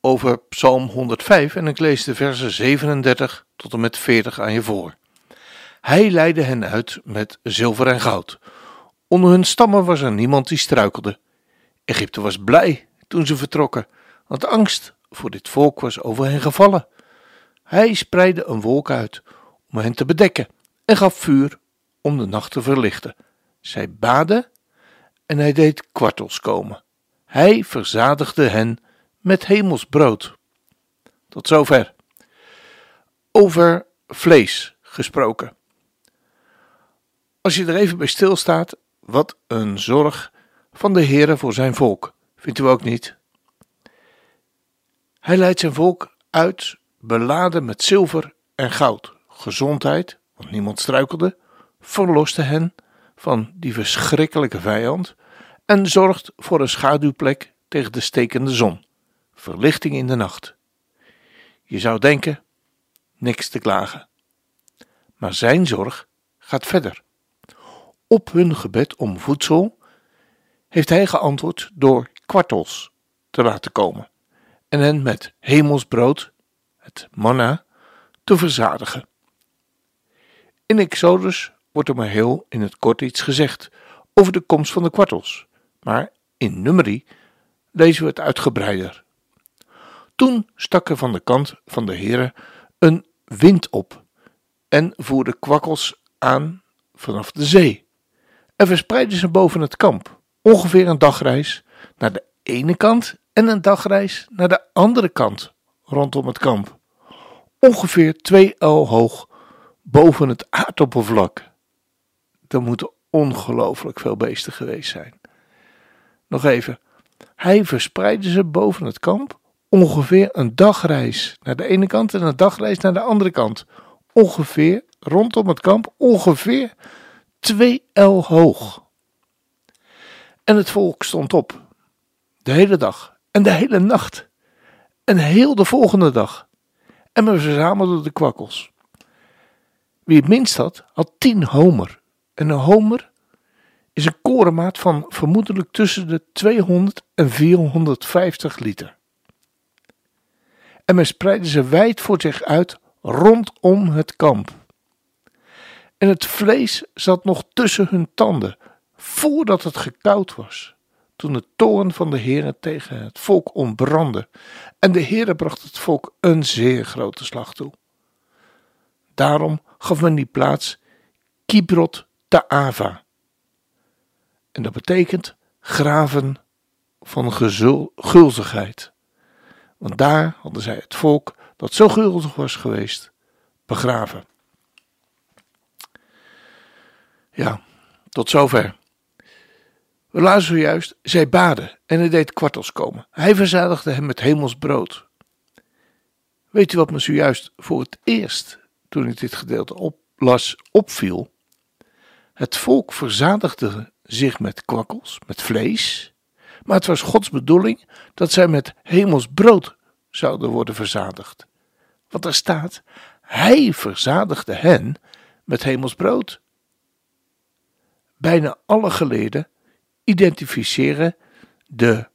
over Psalm 105 en ik lees de versen 37 tot en met 40 aan je voor. Hij leidde hen uit met zilver en goud. Onder hun stammen was er niemand die struikelde. Egypte was blij toen ze vertrokken, want angst voor dit volk was over hen gevallen. Hij spreidde een wolk uit om hen te bedekken en gaf vuur om de nacht te verlichten. Zij baden en hij deed kwartels komen. Hij verzadigde hen met hemels brood. Tot zover. Over vlees gesproken. Als je er even bij stilstaat, wat een zorg van de Heere voor zijn volk. Vindt u ook niet? Hij leidt zijn volk uit, beladen met zilver en goud, gezondheid, want niemand struikelde, verloste hen van die verschrikkelijke vijand en zorgt voor een schaduwplek tegen de stekende zon, verlichting in de nacht. Je zou denken, niks te klagen. Maar zijn zorg gaat verder. Op hun gebed om voedsel heeft hij geantwoord door kwartels te laten komen en hen met hemelsbrood, het manna, te verzadigen. In Exodus wordt er maar heel in het kort iets gezegd over de komst van de kwartels, maar in Numeri lezen we het uitgebreider. Toen stak er van de kant van de Heere een wind op en voerde kwakkels aan vanaf de zee en verspreidde ze boven het kamp, ongeveer een dagreis naar de ene kant en een dagreis naar de andere kant rondom het kamp, ongeveer twee el hoog boven het aardoppervlak. Er moeten ongelooflijk veel beesten geweest zijn. Nog even. Hij verspreidde ze boven het kamp ongeveer een dagreis naar de ene kant en een dagreis naar de andere kant. Ongeveer rondom het kamp, ongeveer twee el hoog. En het volk stond op, de hele dag en de hele nacht en heel de volgende dag. En we verzamelden de kwakkels. Wie het minst had, had tien homer. En een homer is een korenmaat van vermoedelijk tussen de 200 en 450 liter. En men spreidde ze wijd voor zich uit rondom het kamp. En het vlees zat nog tussen hun tanden, voordat het gekoud was, toen de toorn van de Heere tegen het volk ontbrandde, en de Heere bracht het volk een zeer grote slag toe. Daarom gaf men die plaats Kibrot Taava, en dat betekent graven van gulzigheid. Want daar hadden zij het volk dat zo gulzig was geweest begraven. Ja, tot zover. We lazen zojuist, zij baden en hij deed kwartels komen. Hij verzadigde hem met hemels brood. Weet u wat me zojuist voor het eerst, toen ik dit gedeelte oplas, opviel? Het volk verzadigde zich met kwakkels, met vlees, maar het was Gods bedoeling dat zij met hemels brood zouden worden verzadigd. Want er staat, hij verzadigde hen met hemels brood. Bijna alle geleerden identificeren de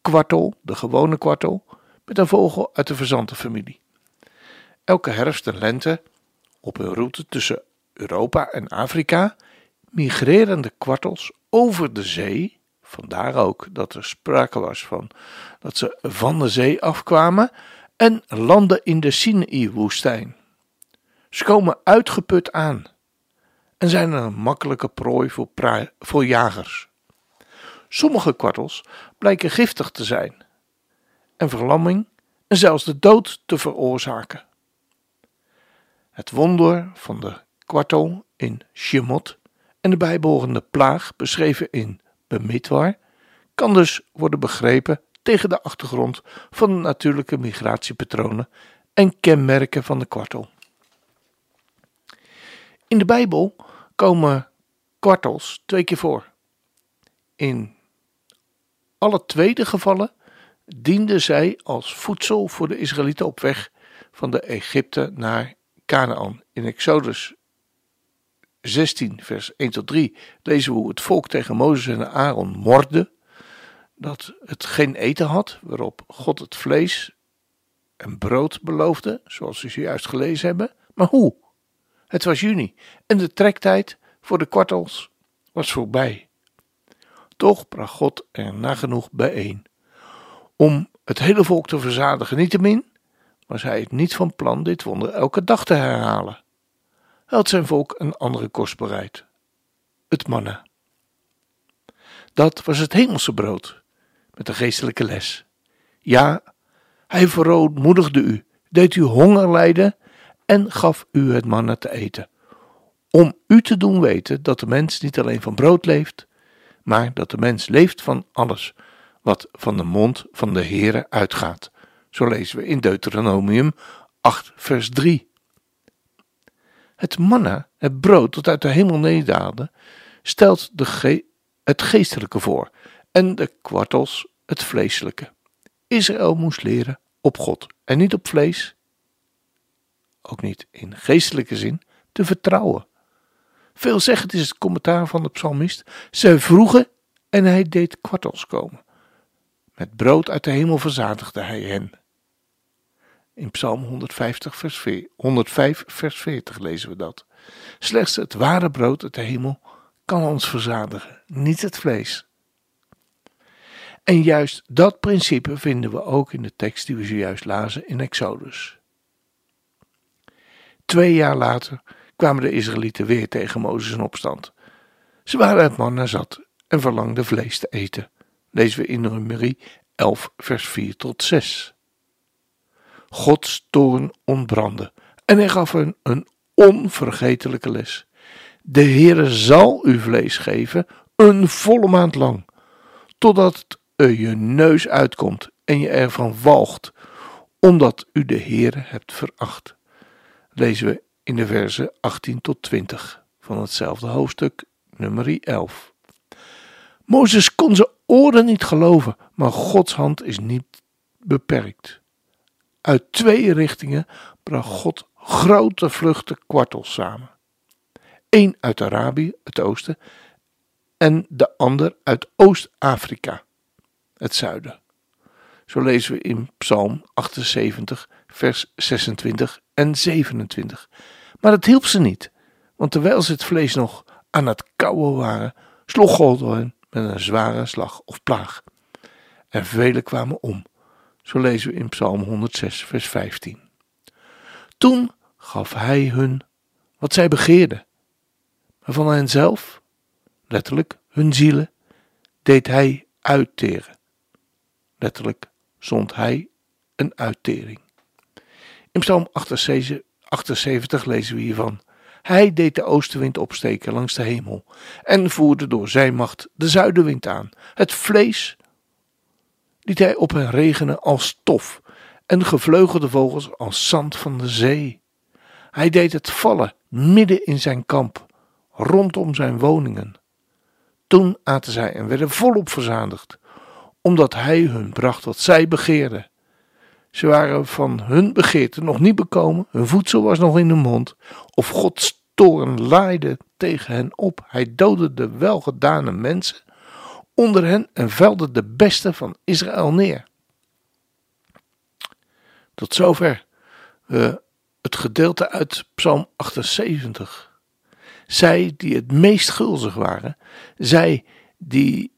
kwartel, de gewone kwartel, met een vogel uit de verzantenfamilie. Elke herfst en lente, op hun route tussen Europa en Afrika, migrerende kwartels over de zee. Vandaar ook dat er sprake was van dat ze van de zee afkwamen en landen in de Sinaï-woestijn. Ze komen uitgeput aan en zijn een makkelijke prooi voor, voor jagers. Sommige kwartels blijken giftig te zijn en verlamming en zelfs de dood te veroorzaken. Het wonder van de kwartel in Shemot en de bijbehorende plaag, beschreven in Bemidwar, kan dus worden begrepen tegen de achtergrond van de natuurlijke migratiepatronen en kenmerken van de kwartel. In de Bijbel komen kwartels twee keer voor. In alle tweede gevallen dienden zij als voedsel voor de Israëlieten op weg van de Egypte naar Canaan. In Exodus 16, vers 1 tot 3 lezen we hoe het volk tegen Mozes en Aaron morde, dat het geen eten had, waarop God het vlees en brood beloofde, zoals we zojuist gelezen hebben. Maar hoe? Het was juni en de trektijd voor de kwartels was voorbij. Toch bracht God er nagenoeg bijeen. Om het hele volk te verzadigen, niettemin was hij het niet van plan dit wonder elke dag te herhalen. Had zijn volk een andere kost bereid: het manna. Dat was het hemelse brood, met de geestelijke les. Ja, hij verootmoedigde u, deed u honger lijden en gaf u het manna te eten. Om u te doen weten dat de mens niet alleen van brood leeft, maar dat de mens leeft van alles wat van de mond van de Heere uitgaat. Zo lezen we in Deuteronomium 8, vers 3. Het manna, het brood dat uit de hemel nedaalde, stelt de het geestelijke voor en de kwartels het vleeselijke. Israël moest leren op God en niet op vlees, ook niet in geestelijke zin, te vertrouwen. Veelzeggend is het commentaar van de psalmist. Zij vroegen en hij deed kwartels komen. Met brood uit de hemel verzadigde hij hen. In Psalm 150 vers 105 vers 40 lezen we dat. Slechts het ware brood uit de hemel kan ons verzadigen, niet het vlees. En juist dat principe vinden we ook in de tekst die we zojuist lazen in Exodus. Twee jaar later kwamen de Israëlieten weer tegen Mozes in opstand. Ze waren het manna zat en verlangden vlees te eten. Lezen we in Numeri 11 vers 4 tot 6. Gods toorn ontbrandde en hij gaf hen een onvergetelijke les. De Heere zal u vlees geven een volle maand lang, totdat er je neus uitkomt en je ervan walgt, omdat u de Heere hebt veracht. Lezen we in de versen 18 tot 20 van hetzelfde hoofdstuk, nummer 11. Mozes kon zijn oren niet geloven, maar Gods hand is niet beperkt. Uit twee richtingen bracht God grote vluchten kwartels samen. Eén uit Arabië, het oosten, en de ander uit Oost-Afrika, het zuiden. Zo lezen we in Psalm 78, vers 26 en 27. Maar dat hielp ze niet, want terwijl ze het vlees nog aan het kauwen waren, sloeg God hen met een zware slag of plaag. En velen kwamen om. Zo lezen we in Psalm 106, vers 15. Toen gaf hij hun wat zij begeerden, maar van henzelf, letterlijk hun zielen, deed hij uitteren. Letterlijk zond hij een uittering. In Psalm 78, lezen we hiervan. Hij deed de oostenwind opsteken langs de hemel en voerde door zijn macht de zuidenwind aan. Het vlees liet hij op hen regenen als stof en gevleugelde vogels als zand van de zee. Hij deed het vallen midden in zijn kamp, rondom zijn woningen. Toen aten zij en werden volop verzadigd, omdat hij hun bracht wat zij begeerden. Ze waren van hun begeerte nog niet bekomen, hun voedsel was nog in hun mond, of Gods toorn laaide tegen hen op. Hij doodde de welgedane mensen onder hen en velde de beste van Israël neer. Tot zover uh, het gedeelte uit Psalm 78. Zij die het meest gulzig waren, zij die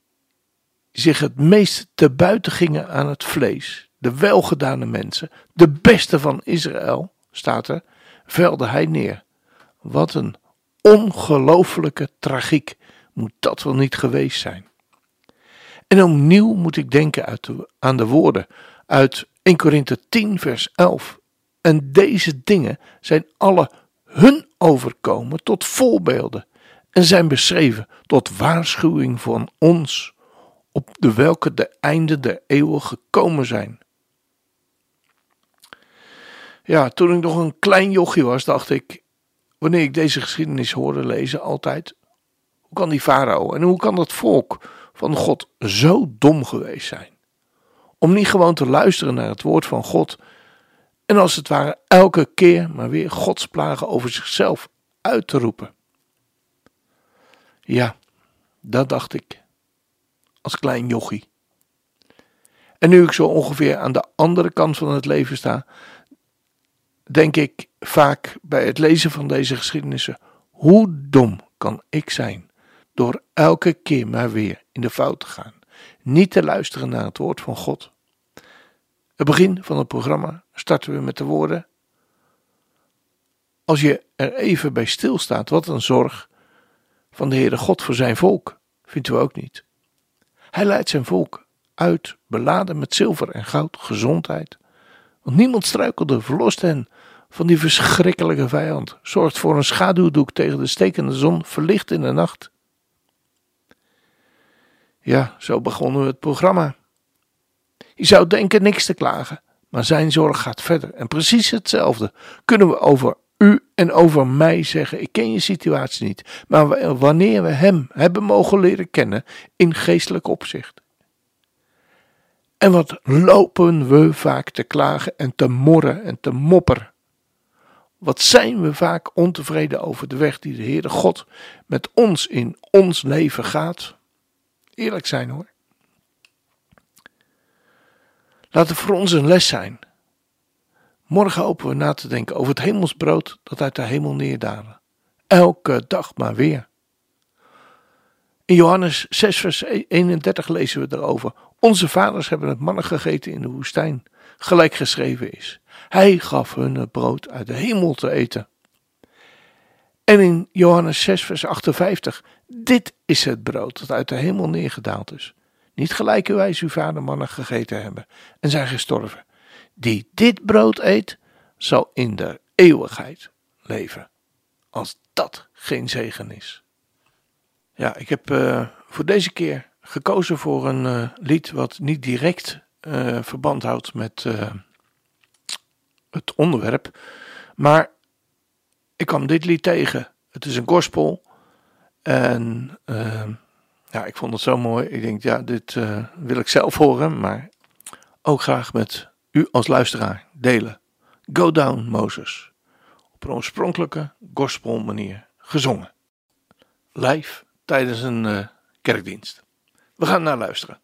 zich het meest te buiten gingen aan het vlees, de welgedane mensen, de beste van Israël, staat er, velde hij neer. Wat een ongelooflijke tragiek moet dat wel niet geweest zijn. En opnieuw moet ik denken uit aan de woorden uit 1 Korinthe 10 vers 11. En deze dingen zijn alle hun overkomen tot voorbeelden en zijn beschreven tot waarschuwing van ons op de welke de einde der eeuwen gekomen zijn. Ja, toen ik nog een klein jochie was, dacht ik, wanneer ik deze geschiedenis hoorde lezen, altijd, hoe kan die farao en hoe kan dat volk van God zo dom geweest zijn? Om niet gewoon te luisteren naar het woord van God en als het ware elke keer maar weer Gods plagen over zichzelf uit te roepen. Ja, dat dacht ik als klein jochie. En nu ik zo ongeveer aan de andere kant van het leven sta, denk ik vaak bij het lezen van deze geschiedenissen: hoe dom kan ik zijn door elke keer maar weer in de fout te gaan, niet te luisteren naar het woord van God. Het begin van het programma starten we met de woorden: Als je er even bij stilstaat, wat een zorg van de Heere God voor zijn volk, vindt u ook niet? Hij leidt zijn volk uit, beladen met zilver en goud, gezondheid. Want niemand struikelde, verlost hen van die verschrikkelijke vijand, zorgt voor een schaduwdoek tegen de stekende zon, verlicht in de nacht. Ja, zo begonnen we het programma. Je zou denken niks te klagen, maar zijn zorg gaat verder. En precies hetzelfde kunnen we over u en over mij zeggen: Ik ken je situatie niet, maar wanneer we Hem hebben mogen leren kennen in geestelijk opzicht. En wat lopen we vaak te klagen en te morren en te mopperen. Wat zijn we vaak ontevreden over de weg die de Heere God met ons in ons leven gaat. Eerlijk zijn hoor. Laat het voor ons een les zijn Morgen hopen we na te denken over het hemelsbrood dat uit de hemel neerdalen. Elke dag maar weer. In Johannes 6, vers 31 lezen we erover. Onze vaders hebben het mannen gegeten in de woestijn, gelijk geschreven is. Hij gaf hun het brood uit de hemel te eten. En in Johannes 6, vers 58. Dit is het brood dat uit de hemel neergedaald is. Niet gelijk wijs uw vader mannen gegeten hebben en zijn gestorven. Die dit brood eet, zal in de eeuwigheid leven. Als dat geen zegen is. Ja, ik heb uh, voor deze keer gekozen voor een uh, lied wat niet direct uh, verband houdt met het onderwerp. Maar ik kwam dit lied tegen. Het is een gospel. En ja, ik vond het zo mooi. Ik denk, ja, dit wil ik zelf horen. Maar ook graag met u als luisteraar delen. Go Down Moses. Op een oorspronkelijke gospel manier gezongen. Live tijdens een uh, kerkdienst. We gaan naar luisteren.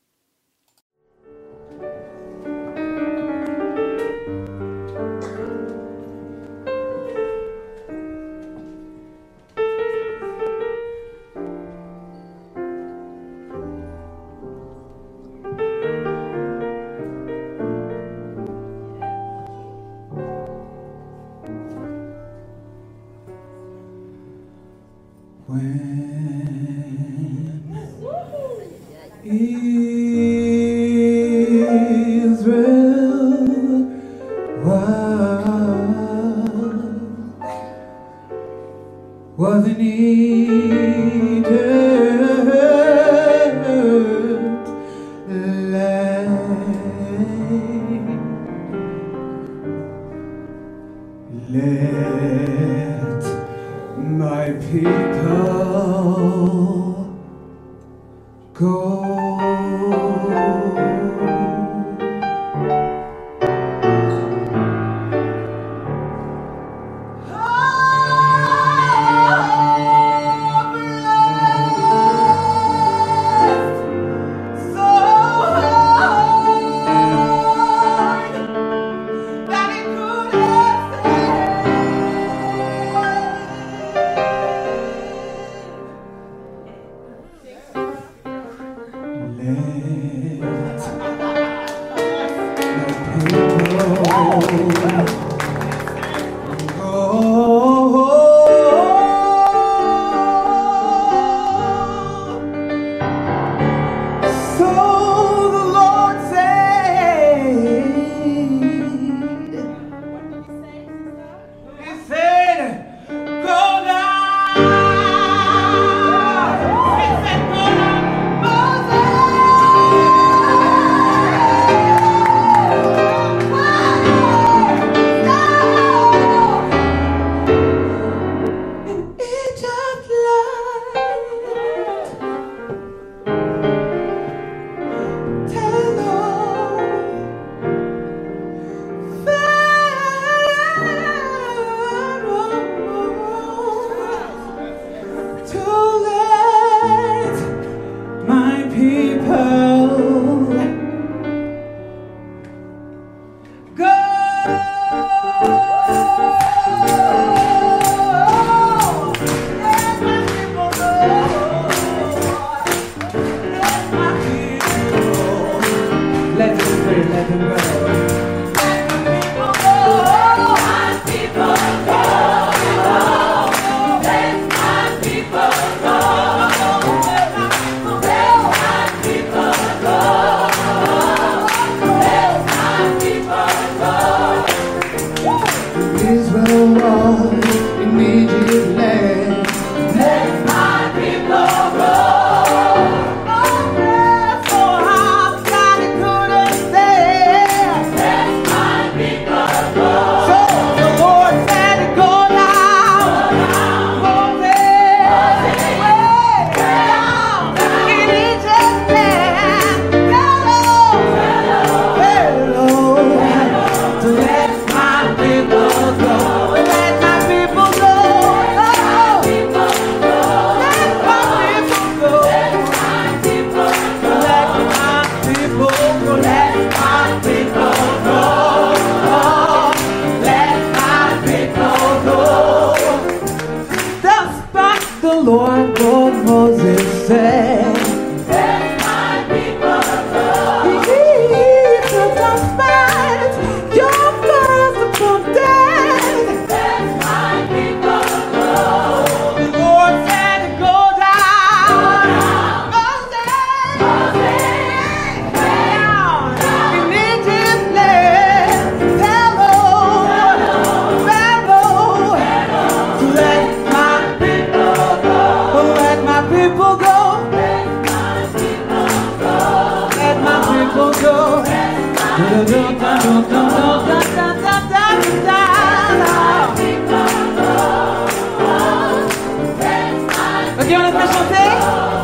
Ok, on prêt à chanter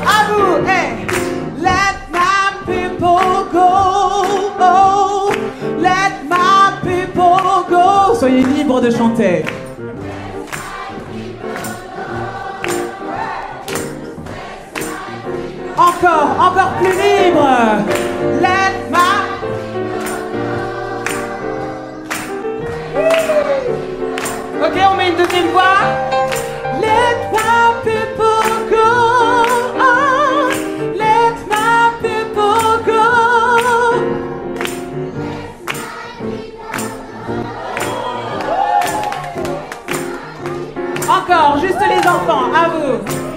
À vous, hey. Let my people go. Oh, let my people go. Soyez libres de chanter. Encore, encore plus libre. Encore, juste les enfants, à vous.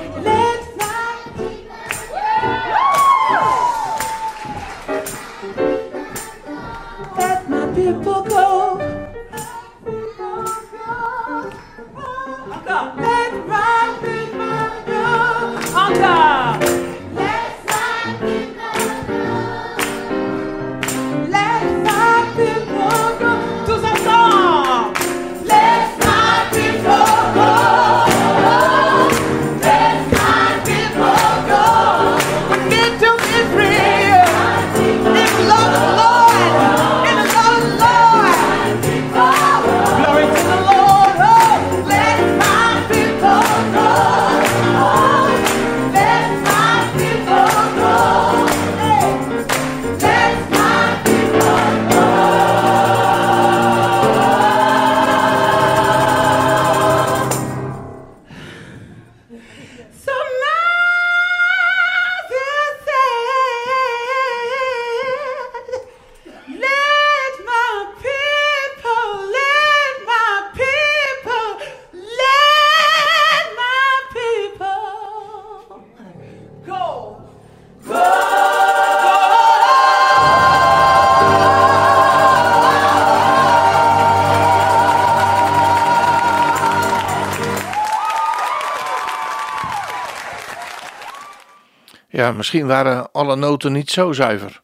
Misschien waren alle noten niet zo zuiver.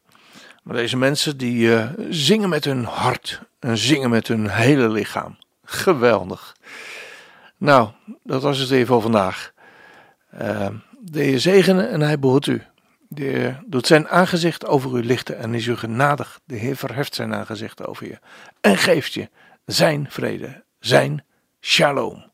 Maar deze mensen die eh, zingen met hun hart en zingen met hun hele lichaam. Geweldig. Nou, dat was het weer voor vandaag. Eh, de Heer zegene en hij behoedt u. De doet zijn aangezicht over u lichten en is u genadig. De Heer verheft zijn aangezicht over je en geeft je zijn vrede, zijn shalom.